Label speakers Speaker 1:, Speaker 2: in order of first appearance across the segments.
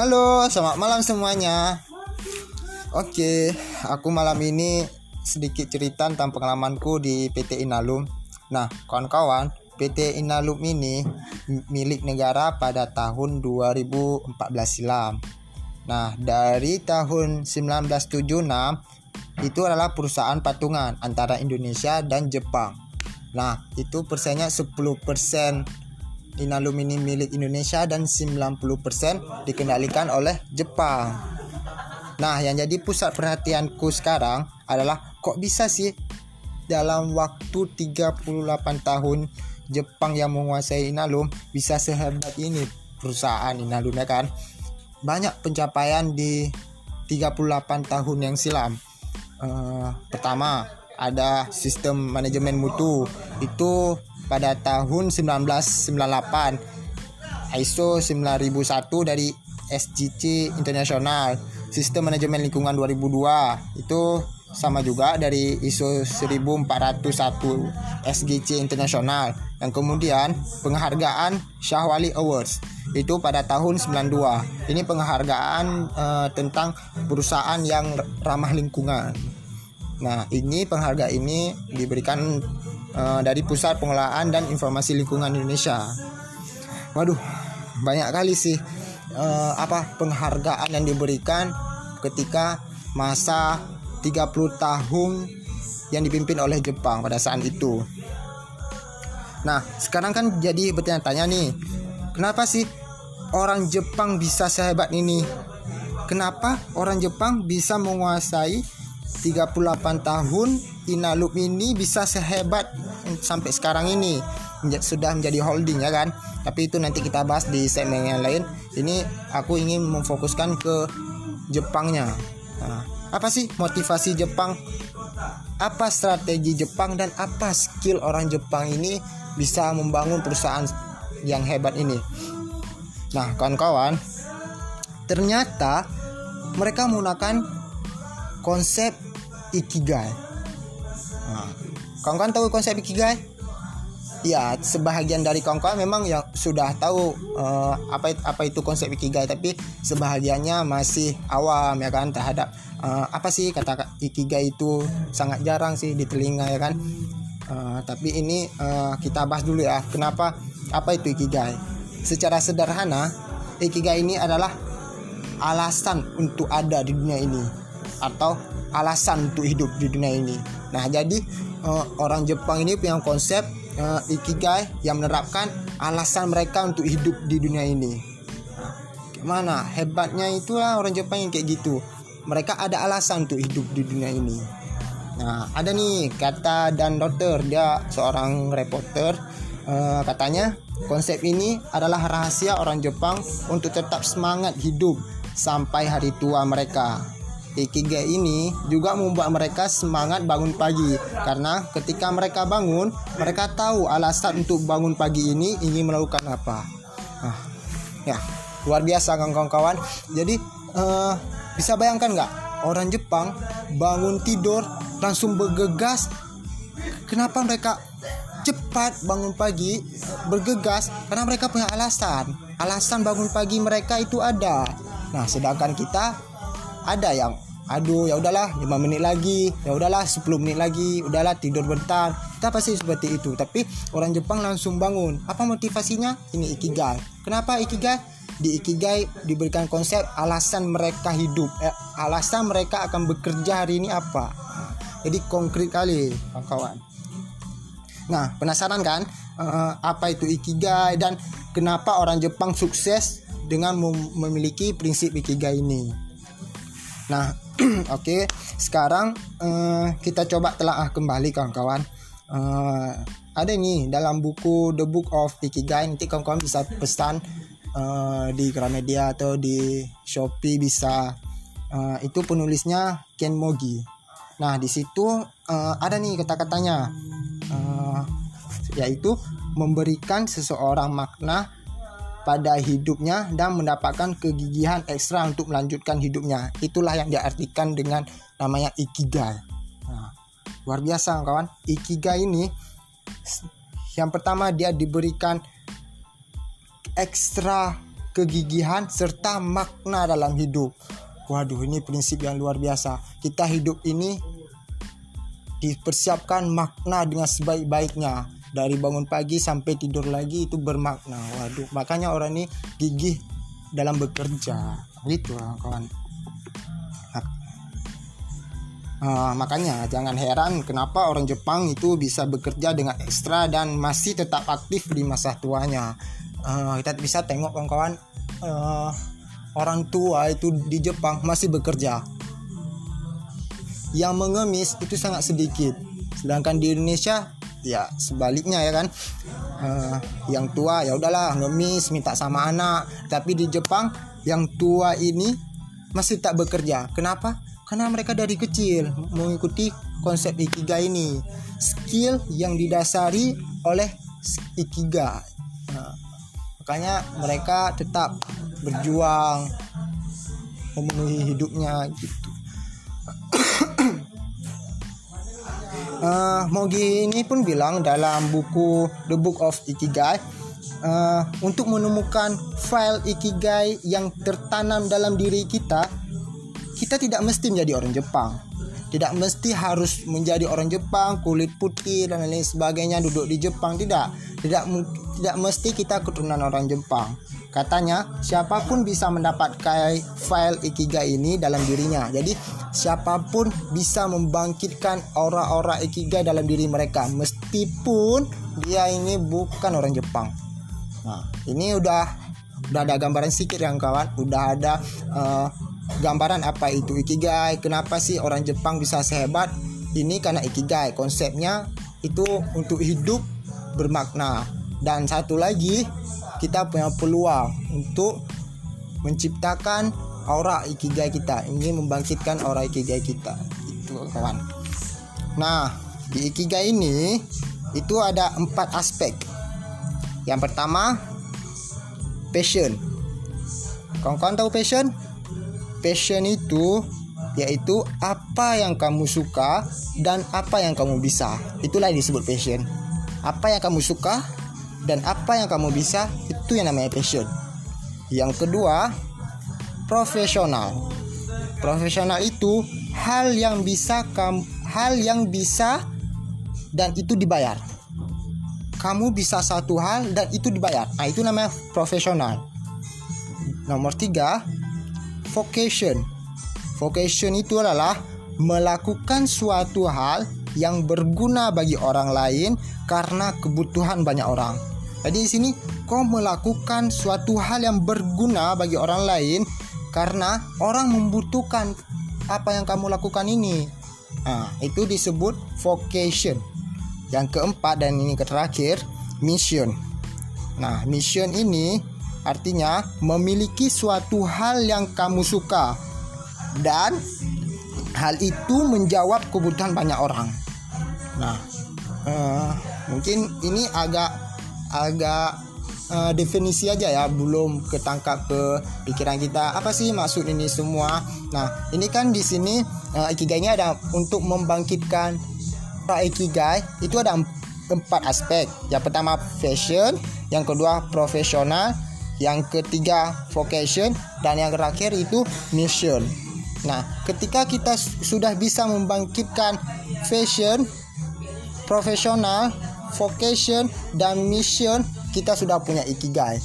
Speaker 1: Halo, selamat malam semuanya. Oke, aku malam ini sedikit cerita tentang pengalamanku di PT Inalum. Nah, kawan-kawan, PT Inalum ini milik negara pada tahun 2014 silam. Nah, dari tahun 1976 itu adalah perusahaan patungan antara Indonesia dan Jepang. Nah, itu persennya 10% Inalum ini milik Indonesia dan 90% dikendalikan oleh Jepang. Nah, yang jadi pusat perhatianku sekarang adalah kok bisa sih dalam waktu 38 tahun Jepang yang menguasai Inalum bisa sehebat ini perusahaan Inalum ya kan. Banyak pencapaian di 38 tahun yang silam. Uh, pertama, ada sistem manajemen mutu. Itu pada tahun 1998 ISO 9001 dari SGC Internasional Sistem Manajemen Lingkungan 2002 itu sama juga dari ISO 1401 SGC Internasional dan kemudian penghargaan Syahwali Awards itu pada tahun 92 ini penghargaan uh, tentang perusahaan yang ramah lingkungan. Nah ini penghargaan ini diberikan uh, dari Pusat Pengelolaan dan Informasi Lingkungan Indonesia. Waduh, banyak kali sih uh, apa penghargaan yang diberikan ketika masa 30 tahun yang dipimpin oleh Jepang pada saat itu. Nah, sekarang kan jadi bertanya-tanya nih, kenapa sih orang Jepang bisa sehebat ini? Kenapa orang Jepang bisa menguasai 38 tahun Inalum ini bisa sehebat sampai sekarang ini. Sudah menjadi holding ya kan? Tapi itu nanti kita bahas di segmen yang lain. Ini aku ingin memfokuskan ke Jepangnya. Nah, apa sih motivasi Jepang? Apa strategi Jepang dan apa skill orang Jepang ini bisa membangun perusahaan yang hebat ini? Nah kawan-kawan ternyata mereka menggunakan konsep ikigai kawan-kawan tahu konsep ikigai? Ya, sebahagian dari kawan-kawan memang yang sudah tahu uh, apa apa itu konsep ikigai, tapi sebahagiannya masih awam ya kan terhadap uh, apa sih kata ikigai itu sangat jarang sih di telinga ya kan. Uh, tapi ini uh, kita bahas dulu ya, kenapa apa itu ikigai? Secara sederhana, ikigai ini adalah alasan untuk ada di dunia ini atau alasan untuk hidup di dunia ini. Nah, jadi uh, orang Jepang ini punya konsep uh, ikigai yang menerapkan alasan mereka untuk hidup di dunia ini. Nah, gimana hebatnya itulah orang Jepang yang kayak gitu. Mereka ada alasan untuk hidup di dunia ini. Nah, ada nih kata dan dokter dia seorang reporter uh, katanya konsep ini adalah rahasia orang Jepang untuk tetap semangat hidup sampai hari tua mereka. Ikigai ini juga membuat mereka semangat bangun pagi karena ketika mereka bangun, mereka tahu alasan untuk bangun pagi ini ingin melakukan apa. Nah, ya, luar biasa kawan-kawan. Jadi uh, bisa bayangkan nggak orang Jepang bangun tidur langsung bergegas? Kenapa mereka cepat bangun pagi bergegas? Karena mereka punya alasan. Alasan bangun pagi mereka itu ada. Nah, sedangkan kita ada yang aduh ya udahlah 5 menit lagi ya udahlah 10 menit lagi udahlah tidur bentar. Kita pasti seperti itu tapi orang Jepang langsung bangun. Apa motivasinya? Ini ikigai. Kenapa ikigai? Di ikigai diberikan konsep alasan mereka hidup. Eh, alasan mereka akan bekerja hari ini apa? Jadi konkret kali kawan-kawan. Nah penasaran kan? Uh, apa itu ikigai dan kenapa orang Jepang sukses dengan memiliki prinsip ikigai ini Nah, oke, okay. sekarang uh, kita coba telaah kembali kawan-kawan. Uh, ada nih dalam buku The Book of Ikigai nanti kawan-kawan bisa pesan uh, di Gramedia atau di Shopee bisa uh, itu penulisnya Ken Mogi. Nah, di situ uh, ada nih kata-katanya. Uh, yaitu memberikan seseorang makna pada hidupnya dan mendapatkan kegigihan ekstra untuk melanjutkan hidupnya. Itulah yang diartikan dengan namanya ikigai. Nah, luar biasa kawan. Ikigai ini yang pertama dia diberikan ekstra kegigihan serta makna dalam hidup. Waduh, ini prinsip yang luar biasa. Kita hidup ini dipersiapkan makna dengan sebaik-baiknya. Dari bangun pagi sampai tidur lagi itu bermakna. Waduh, makanya orang ini gigih dalam bekerja. Gitu kawan. Uh, makanya jangan heran kenapa orang Jepang itu bisa bekerja dengan ekstra dan masih tetap aktif di masa tuanya. Uh, kita bisa tengok kawan-kawan uh, orang tua itu di Jepang masih bekerja. Yang mengemis itu sangat sedikit. Sedangkan di Indonesia ya sebaliknya ya kan. Uh, yang tua ya udahlah ngemis minta sama anak. Tapi di Jepang yang tua ini masih tak bekerja. Kenapa? karena mereka dari kecil mengikuti konsep ikigai ini skill yang didasari oleh ikigai nah, makanya mereka tetap berjuang memenuhi hidupnya gitu uh, Mogi ini pun bilang dalam buku The Book of Ikigai uh, untuk menemukan file ikigai yang tertanam dalam diri kita kita tidak mesti menjadi orang Jepang. Tidak mesti harus menjadi orang Jepang kulit putih dan lain sebagainya duduk di Jepang tidak. Tidak tidak mesti kita keturunan orang Jepang katanya siapa pun bisa mendapatkan file ikigai ini dalam dirinya. Jadi siapa pun bisa membangkitkan aura-aura ikigai dalam diri mereka. Meskipun dia ini bukan orang Jepang. Nah ini udah udah ada gambaran sedikit yang kawan. Udah ada uh, gambaran apa itu ikigai. Kenapa sih orang Jepang bisa sehebat? Ini karena ikigai. Konsepnya itu untuk hidup bermakna. Dan satu lagi kita punya peluang untuk menciptakan aura ikigai kita ini membangkitkan aura ikigai kita. Itu kawan. Nah di ikigai ini itu ada empat aspek. Yang pertama passion. Kawan-kawan tahu passion? Passion itu yaitu apa yang kamu suka dan apa yang kamu bisa. Itulah yang disebut passion. Apa yang kamu suka dan apa yang kamu bisa itu yang namanya passion. Yang kedua, profesional. Profesional itu hal yang bisa kamu hal yang bisa dan itu dibayar. Kamu bisa satu hal dan itu dibayar. Nah, itu namanya profesional. Nomor tiga, vocation. Vocation itu adalah melakukan suatu hal yang berguna bagi orang lain karena kebutuhan banyak orang. Jadi di sini kau melakukan suatu hal yang berguna bagi orang lain karena orang membutuhkan apa yang kamu lakukan ini. Nah, itu disebut vocation. Yang keempat dan ini terakhir, mission. Nah, mission ini Artinya, memiliki suatu hal yang kamu suka dan hal itu menjawab kebutuhan banyak orang. Nah, uh, mungkin ini agak agak uh, definisi aja ya, belum ketangkap ke pikiran kita apa sih maksud ini semua. Nah, ini kan di sini uh, ikigainya ada untuk membangkitkan ikigai itu ada empat aspek. Yang pertama fashion, yang kedua profesional, yang ketiga vocation dan yang terakhir itu mission. Nah, ketika kita sudah bisa membangkitkan fashion, profesional, vocation dan mission, kita sudah punya ikigai.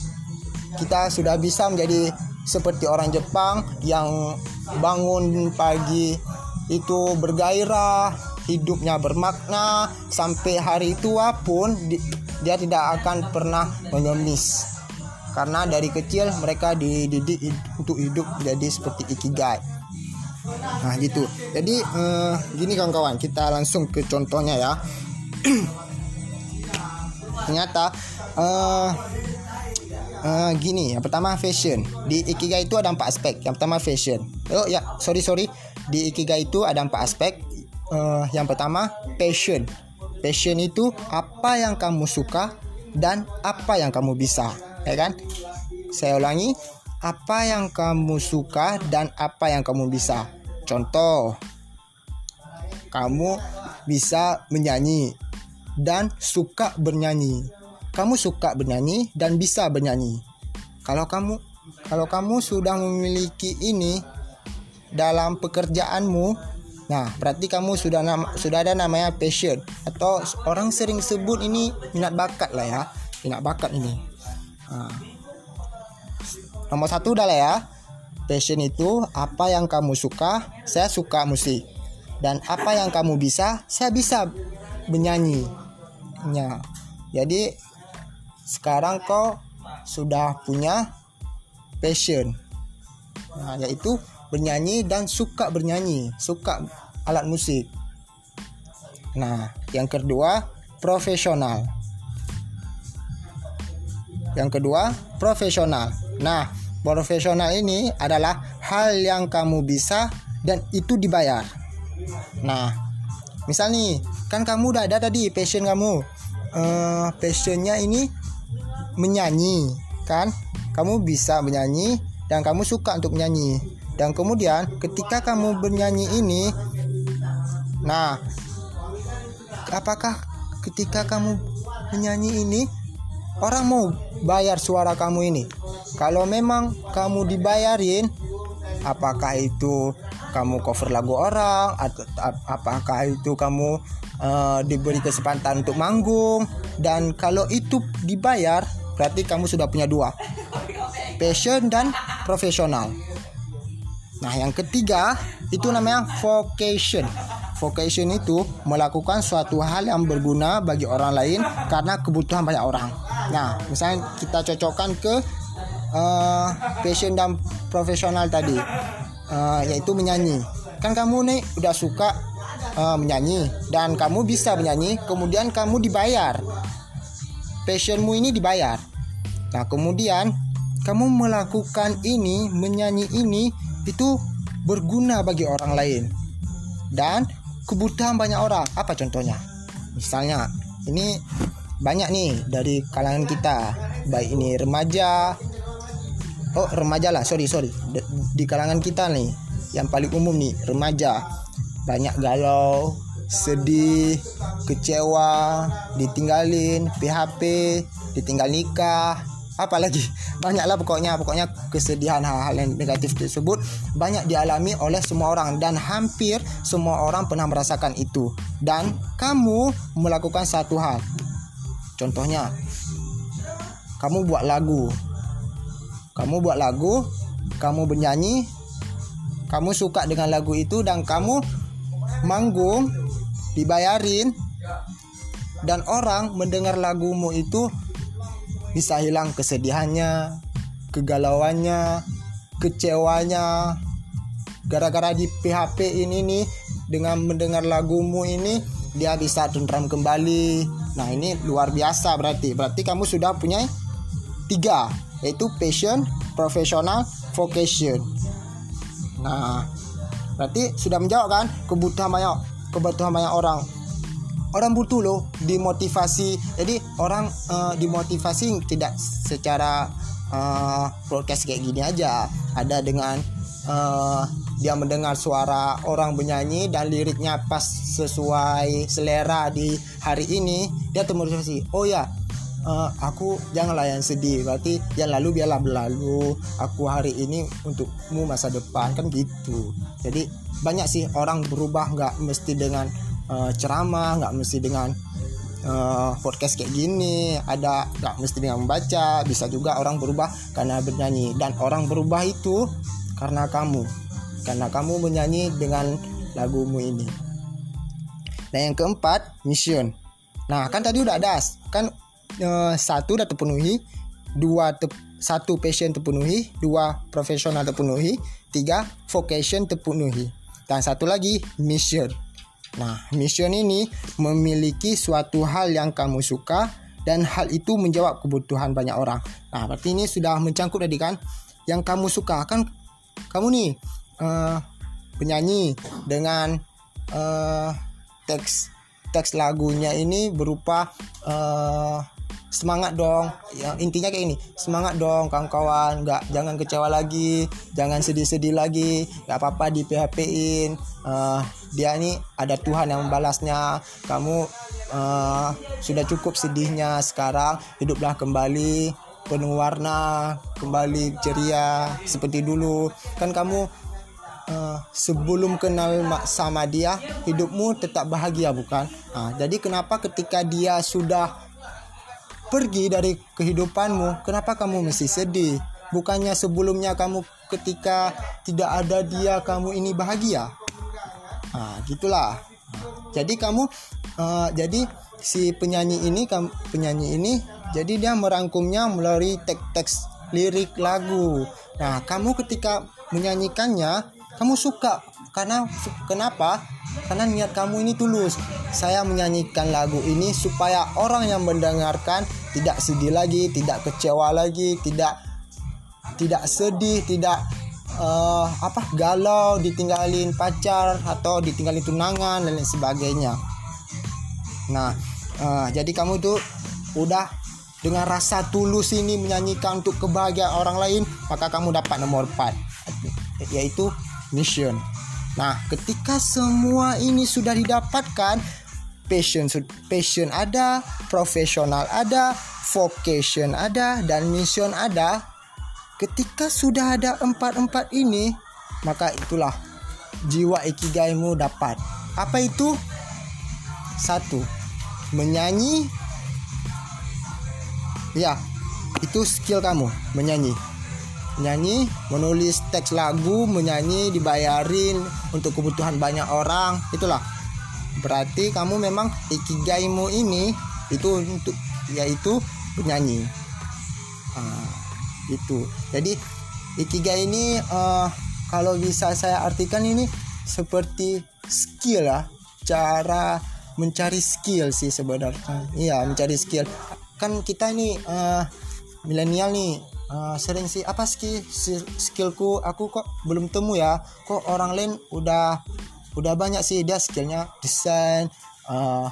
Speaker 1: Kita sudah bisa menjadi seperti orang Jepang yang bangun pagi itu bergairah, hidupnya bermakna sampai hari tua pun dia tidak akan pernah mengemis. Karena dari kecil mereka dididik untuk hidup jadi seperti ikigai. Nah gitu. Jadi uh, gini kawan-kawan kita langsung ke contohnya ya ternyata uh, uh, gini yang pertama fashion. Di ikigai itu ada empat aspek. Yang pertama fashion. Oh ya sorry sorry. Di ikigai itu ada empat aspek. Uh, yang pertama passion. Passion itu apa yang kamu suka dan apa yang kamu bisa ya kan? Saya ulangi, apa yang kamu suka dan apa yang kamu bisa. Contoh, kamu bisa menyanyi dan suka bernyanyi. Kamu suka bernyanyi dan bisa bernyanyi. Kalau kamu kalau kamu sudah memiliki ini dalam pekerjaanmu nah berarti kamu sudah nama, sudah ada namanya passion atau orang sering sebut ini minat bakat lah ya minat bakat ini nah. nomor satu udah lah ya passion itu apa yang kamu suka saya suka musik dan apa yang kamu bisa saya bisa menyanyi ya jadi sekarang kau sudah punya passion. Nah, yaitu bernyanyi dan suka bernyanyi suka alat musik. Nah yang kedua profesional. Yang kedua profesional. Nah profesional ini adalah hal yang kamu bisa dan itu dibayar. Nah misal nih kan kamu udah ada tadi passion kamu uh, passionnya ini menyanyi kan? Kamu bisa menyanyi dan kamu suka untuk menyanyi. Dan kemudian ketika kamu bernyanyi ini nah apakah ketika kamu menyanyi ini orang mau bayar suara kamu ini? Kalau memang kamu dibayarin apakah itu kamu cover lagu orang atau apakah itu kamu uh, diberi kesempatan untuk manggung dan kalau itu dibayar Berarti kamu sudah punya dua. Passion dan profesional. Nah, yang ketiga itu namanya vocation. Vocation itu melakukan suatu hal yang berguna bagi orang lain karena kebutuhan banyak orang. Nah, misalnya kita cocokkan ke uh, passion dan profesional tadi, uh, yaitu menyanyi. Kan kamu nih udah suka uh, menyanyi dan kamu bisa menyanyi, kemudian kamu dibayar passionmu ini dibayar. Nah, kemudian kamu melakukan ini, menyanyi ini itu berguna bagi orang lain. Dan kebutuhan banyak orang. Apa contohnya? Misalnya, ini banyak nih dari kalangan kita, baik ini remaja. Oh, remaja lah, sorry, sorry. Di kalangan kita nih, yang paling umum nih, remaja. Banyak galau, sedih, kecewa, ditinggalin, PHP, ditinggal nikah, apalagi banyaklah pokoknya. Pokoknya kesedihan hal-hal yang negatif tersebut banyak dialami oleh semua orang. Dan hampir semua orang pernah merasakan itu. Dan kamu melakukan satu hal. Contohnya kamu buat lagu kamu buat lagu kamu bernyanyi kamu suka dengan lagu itu dan kamu manggung dibayarin dan orang mendengar lagumu itu bisa hilang kesedihannya, kegalauannya, kecewanya. Gara-gara di PHP ini nih dengan mendengar lagumu ini dia bisa tentram kembali. Nah, ini luar biasa berarti. Berarti kamu sudah punya tiga yaitu passion, profesional, vocation. Nah, berarti sudah menjawab kan? Kebutuhan banyak kebutuhan banyak orang. Orang butuh loh dimotivasi. Jadi orang uh, dimotivasi tidak secara uh, broadcast kayak gini aja. Ada dengan uh, dia mendengar suara orang bernyanyi dan liriknya pas sesuai selera di hari ini dia termotivasi. Oh ya uh, aku janganlah yang sedih. Berarti yang lalu biarlah berlalu. Aku hari ini untukmu masa depan. Kan gitu. Jadi banyak sih orang berubah. Nggak mesti dengan uh, ceramah. Nggak mesti dengan uh, podcast kayak gini. Ada nggak mesti dengan membaca. Bisa juga orang berubah karena bernyanyi. Dan orang berubah itu karena kamu. Karena kamu menyanyi dengan lagumu ini. Dan yang keempat mission. Nah kan tadi udah ada kan uh, satu udah terpenuhi dua te satu passion terpenuhi dua profesional terpenuhi tiga vocation terpenuhi. Dan satu lagi mission. Nah mission ini memiliki suatu hal yang kamu suka dan hal itu menjawab kebutuhan banyak orang. Nah berarti ini sudah mencangkut tadi kan? Yang kamu suka kan kamu nih uh, penyanyi dengan uh, teks teks lagunya ini berupa uh, semangat dong. Ya intinya kayak ini semangat dong kawan-kawan. Nggak jangan kecewa lagi jangan sedih-sedih lagi. Nggak apa-apa di PHP in uh, dia ini ada Tuhan yang membalasnya. Kamu uh, sudah cukup sedihnya. Sekarang hiduplah kembali penuh warna kembali ceria seperti dulu. Kan kamu uh, sebelum kenal sama dia hidupmu tetap bahagia bukan? Uh, jadi kenapa ketika dia sudah pergi dari kehidupanmu kenapa kamu mesti sedih? Bukannya sebelumnya kamu ketika tidak ada dia kamu ini bahagia? Nah gitulah. Jadi kamu uh, jadi si penyanyi ini penyanyi ini jadi dia merangkumnya melalui teks-teks lirik lagu. Nah kamu ketika menyanyikannya kamu suka karena kenapa? Karena niat kamu ini tulus. Saya menyanyikan lagu ini supaya orang yang mendengarkan tidak sedih lagi tidak kecewa lagi tidak tidak sedih tidak uh, apa galau ditinggalin pacar atau ditinggalin tunangan dan lain sebagainya. Nah uh, jadi kamu tuh udah dengan rasa tulus ini menyanyikan untuk kebahagiaan orang lain maka kamu dapat nomor 4 yaitu mission Nah, ketika semua ini sudah didapatkan, passion passion ada, profesional ada, vocation ada, dan mission ada. Ketika sudah ada empat-empat ini, maka itulah jiwa ikigaimu dapat. Apa itu? Satu, menyanyi. Ya, itu skill kamu, menyanyi nyanyi menulis teks lagu menyanyi dibayarin untuk kebutuhan banyak orang. Itulah. Berarti kamu memang ikigaimu ini itu untuk yaitu penyanyi. Nah, itu. Jadi ikigai ini uh, kalau bisa saya artikan ini seperti skill lah. Cara mencari skill sih sebenarnya. Iya mencari skill. Kan kita ini uh, milenial nih uh, sering sih apa skill skillku aku kok belum temu ya. Kok orang lain udah udah banyak sih dia skillnya desain uh,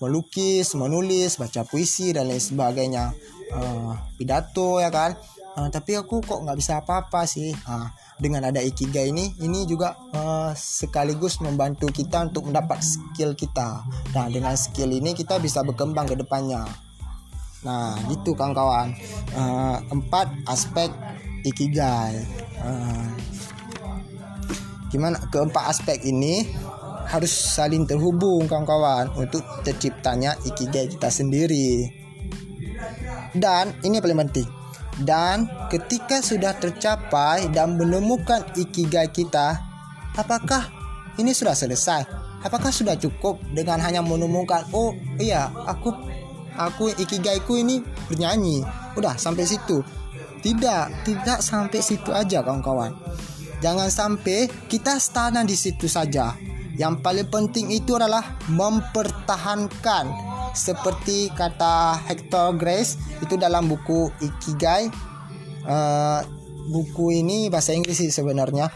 Speaker 1: melukis menulis baca puisi dan lain sebagainya. Uh, pidato ya kan? Uh, tapi aku kok nggak bisa apa-apa sih. Uh, dengan ada ikigai ini ini juga uh, sekaligus membantu kita untuk mendapat skill kita. Nah dengan skill ini kita bisa berkembang ke depannya Nah, gitu kawan-kawan. Uh, empat aspek ikigai. Uh, gimana keempat aspek ini harus saling terhubung kawan-kawan untuk terciptanya ikigai kita sendiri. Dan ini paling penting. Dan ketika sudah tercapai dan menemukan ikigai kita, apakah ini sudah selesai? Apakah sudah cukup dengan hanya menemukan oh iya aku aku ikigaiku ini bernyanyi. Udah sampai situ. Tidak tidak sampai situ aja kawan-kawan. Jangan sampai kita stagnan di situ saja. Yang paling penting itu adalah mempertahankan. Seperti kata Hector Grace itu dalam buku Ikigai. Uh, buku ini bahasa Inggris sih sebenarnya.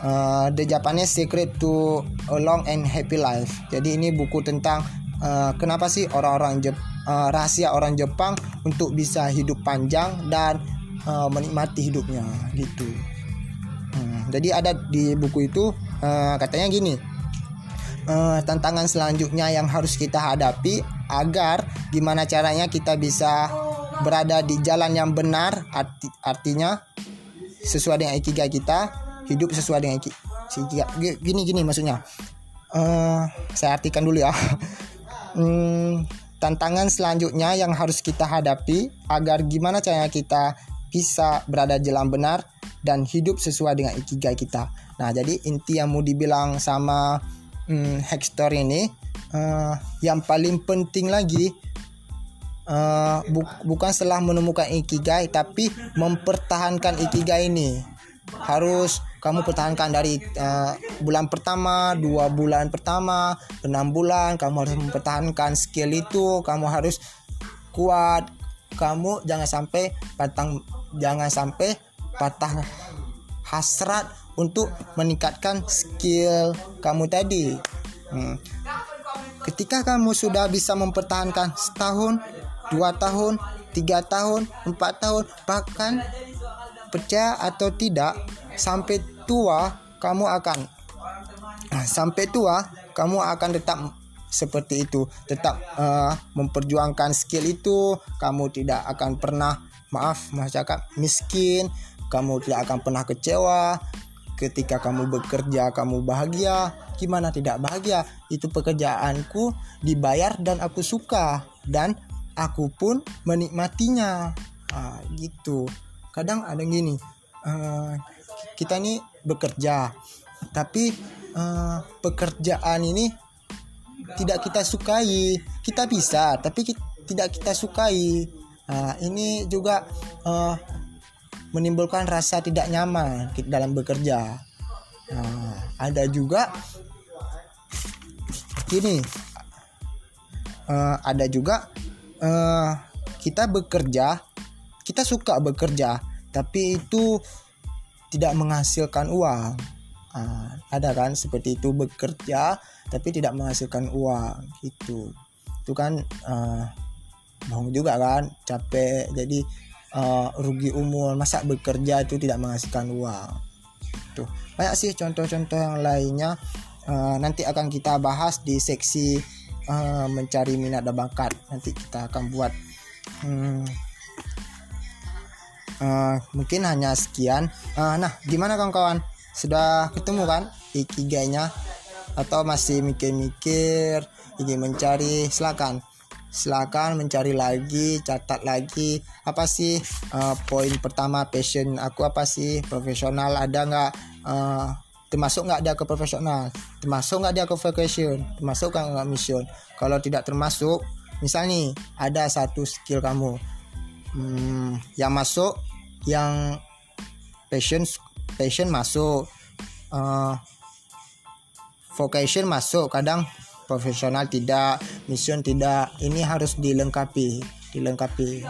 Speaker 1: Uh, The Japanese Secret to a Long and Happy Life. Jadi ini buku tentang uh, kenapa sih orang-orang Jep uh, rahasia orang Jepang untuk bisa hidup panjang dan uh, menikmati hidupnya gitu. Hmm, jadi ada di buku itu uh, katanya gini uh, tantangan selanjutnya yang harus kita hadapi agar gimana caranya kita bisa berada di jalan yang benar arti, artinya sesuai dengan ikigai kita hidup sesuai dengan ikigai. Gini gini maksudnya. Uh, saya artikan dulu ya. Hmm, tantangan selanjutnya yang harus kita hadapi agar gimana caranya kita bisa berada jalan benar dan hidup sesuai dengan ikigai kita. Nah, jadi inti yang mau dibilang sama hmm, Hector ini uh, yang paling penting lagi uh, bu bukan setelah menemukan ikigai tapi mempertahankan ikigai ini harus kamu pertahankan dari uh, bulan pertama, dua bulan pertama, enam bulan, kamu harus mempertahankan skill itu, kamu harus kuat, kamu jangan sampai patang, jangan sampai patah hasrat untuk meningkatkan skill kamu tadi. Hmm. Ketika kamu sudah bisa mempertahankan setahun, dua tahun, tiga tahun, empat tahun, bahkan percaya atau tidak sampai tua kamu akan sampai tua kamu akan tetap seperti itu. Tetap uh, memperjuangkan skill itu. Kamu tidak akan pernah maaf masyarakat miskin. Kamu tidak akan pernah kecewa. Ketika kamu bekerja kamu bahagia. Gimana tidak bahagia? Itu pekerjaanku dibayar dan aku suka. Dan aku pun menikmatinya. Ah, gitu. Kadang ada gini uh, kita ini bekerja. Tapi uh, pekerjaan ini tidak kita sukai. Kita bisa tapi kita, tidak kita sukai. Uh, ini juga uh, menimbulkan rasa tidak nyaman dalam bekerja. Nah, ada juga gini, uh, ada juga uh, kita bekerja, kita suka bekerja, tapi itu tidak menghasilkan uang. Uh, ada kan seperti itu bekerja tapi tidak menghasilkan uang gitu. Itu kan uh, bohong juga kan, capek. Jadi uh, rugi umur masa bekerja itu tidak menghasilkan uang tuh banyak sih contoh-contoh yang lainnya uh, nanti akan kita bahas di seksi uh, mencari minat dan bakat nanti kita akan buat hmm, uh, mungkin hanya sekian. Uh, nah gimana kawan-kawan? Sudah ketemu kan ikigainya atau masih mikir-mikir ingin mencari? Silakan. Silakan mencari lagi catat lagi. Apa sih uh, poin pertama passion aku apa sih? Profesional ada nggak? Uh, termasuk nggak dia ke profesional? Termasuk nggak dia ke vocation? Termasuk nggak mission? Kalau tidak termasuk misal nih ada satu skill kamu. Hmm, yang masuk yang passion passion masuk uh, vocation masuk kadang profesional tidak mission tidak. Ini harus dilengkapi dilengkapi.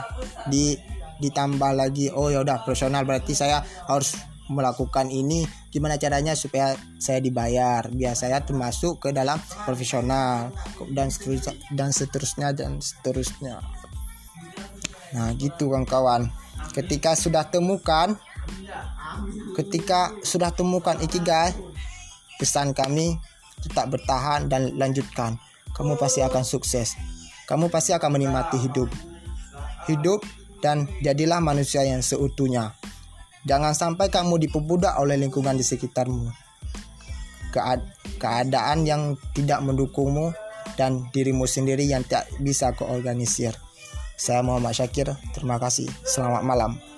Speaker 1: Di ditambah lagi oh ya udah profesional. Berarti saya harus melakukan ini. Gimana caranya supaya saya dibayar? Biar saya termasuk ke dalam profesional. Dan seterusnya dan seterusnya dan seterusnya. Nah gitu kawan-kawan ketika sudah temukan ketika sudah temukan ikigai pesan kami tetap bertahan dan lanjutkan. Kamu pasti akan sukses. Kamu pasti akan menikmati hidup. Hidup dan jadilah manusia yang seutuhnya. Jangan sampai kamu diperbudak oleh lingkungan di sekitarmu. Kead keadaan yang tidak mendukungmu dan dirimu sendiri yang tak bisa keorganisir. Saya Muhammad Syakir, terima kasih. Selamat malam.